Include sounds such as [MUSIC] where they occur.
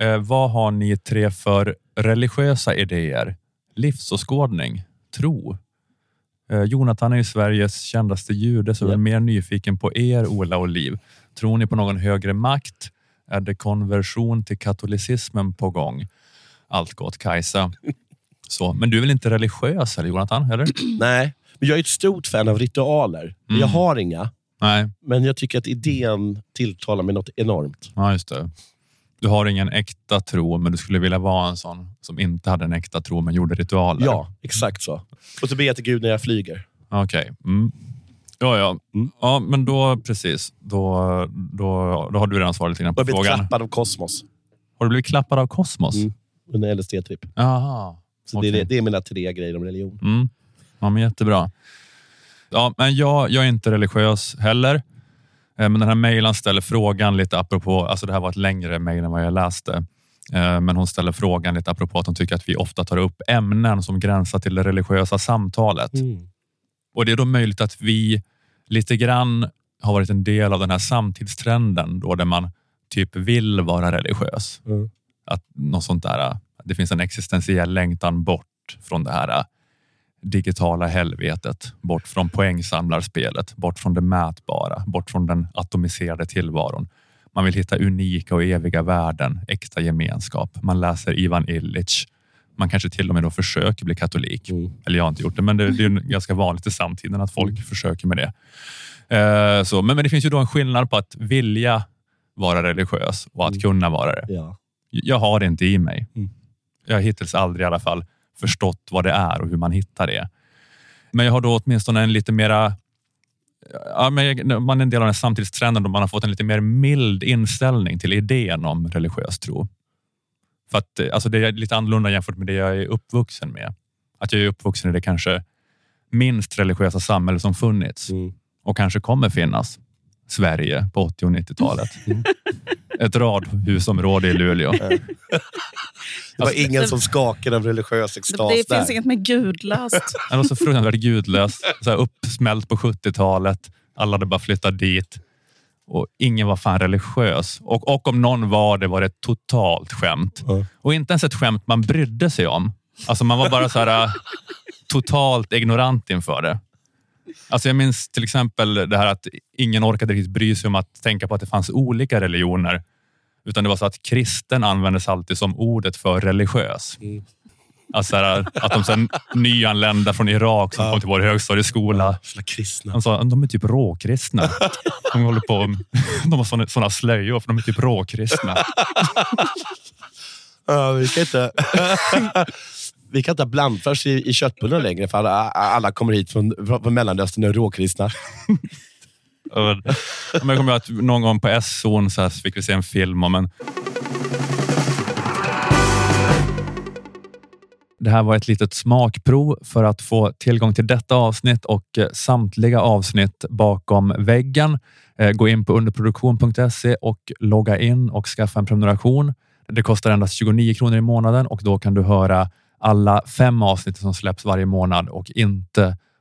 Eh, vad har ni tre för religiösa idéer? Livsåskådning? Tro? Eh, Jonathan är ju Sveriges kändaste jude, så jag är mer nyfiken på er, Ola och Liv. Tror ni på någon högre makt? Är det konversion till katolicismen på gång? Allt gott, Kajsa. [LAUGHS] Så, men du är väl inte religiös, eller Jonathan? Eller? [CLEARS THROAT] Nej, men jag är ett stort fan av ritualer. Men Jag Mm. har inga, Nej, men jag tycker att idén tilltalar mig något enormt. ja, just det. Du har ingen äkta tro, men du skulle vilja vara en sån som inte hade en äkta tro, men gjorde ritualer. Ja, exakt så. Och så ber jag till Gud när jag flyger. Okej. Mm. Ja, ja. Mm. ja, men då precis. Då, då, då har du redan svarat lite grann på jag blir frågan. klappad av kosmos Har du blivit klappad av kosmos? Mm. under LSD-tripp. Så Okej. det, är, det är mina tre grejer om religion. Mm. Ja, men jättebra. Ja, men jag, jag är inte religiös heller. Eh, Men den här mejlaren ställer frågan lite apropå, alltså det här var ett längre mejl än vad jag läste. Eh, Men hon ställer frågan lite apropå att hon tycker att vi ofta tar upp ämnen som gränsar till det religiösa samtalet. Mm. Och det är då möjligt att vi lite grann har varit en del av den här samtidstrenden då där man typ vill vara religiös. Mm. Att något sånt där, det finns en existentiell längtan bort från det här digitala helvetet, bort från poängsamlarspelet, bort från det mätbara, bort från den atomiserade tillvaron. Man vill hitta unika och eviga värden, äkta gemenskap. Man läser Ivan Illich. Man kanske till och med då försöker bli katolik. Mm. Eller jag har inte gjort det, men det, det är [LAUGHS] ganska vanligt i samtiden att folk försöker med det. Eh, så, men, men det finns ju då en skillnad på att vilja vara religiös och att Mm. kunna vara det. Ja. Jag har det inte i mig. Mm. Jag har hittills aldrig i alla fall förstått vad det är och hur man hittar det. Men jag har då åtminstone en lite mera Ja, men man är en del av den samtidstrenden och man har fått en lite mer mild inställning till idén om religiös tro. För att, eh, alltså det är lite annorlunda jämfört med det jag är uppvuxen med. Att jag är uppvuxen i det kanske minst religiösa samhälle som funnits Mm. och kanske kommer finnas. Sverige på 80 och 90-talet. Ett radhusområde i Luleå. Det var Alltså, ingen det- som skakade av religiös Det, extas det där. finns inget mer gudlöst. [LAUGHS] Han var så fruktansvärt gudlös. Så här uppsmält på 70-talet. Alla hade bara flyttat dit. Och ingen var fan religiös. Och, och om någon var det var det ett totalt skämt. Och inte ens ett skämt man brydde sig om. Alltså man var bara så här [LAUGHS] totalt ignorant inför det. Alltså jag minns till exempel det här att ingen orkade riktigt bry sig om att tänka på att det fanns olika religioner. Utan det var så att kristen användes alltid som ordet för religiös. Mm. Alltså här, att de sen nyanlända från Irak som Ja. kom till vår högstadieskola. Jävla kristna. De sa de är typ råkristna. [LAUGHS] De håller på de har såna, såna slöjor för de är typ råkristna. Ja, vi kan inte... [LAUGHS] Vi kan inte ha blandfärs i, i köttbullar längre för alla, alla kommer hit från, från Mellanöstern och är råkristna. Men jag kommer att någon gång på SO'n så fick vi se en film om en Det här var ett litet smakprov för att få tillgång till detta avsnitt och eh, samtliga avsnitt bakom väggen. Eh, gå in på underproduktion.se och logga in och skaffa en prenumeration. Det kostar endast 29 kronor i månaden och då kan du höra alla fem avsnitt som släpps varje månad och inte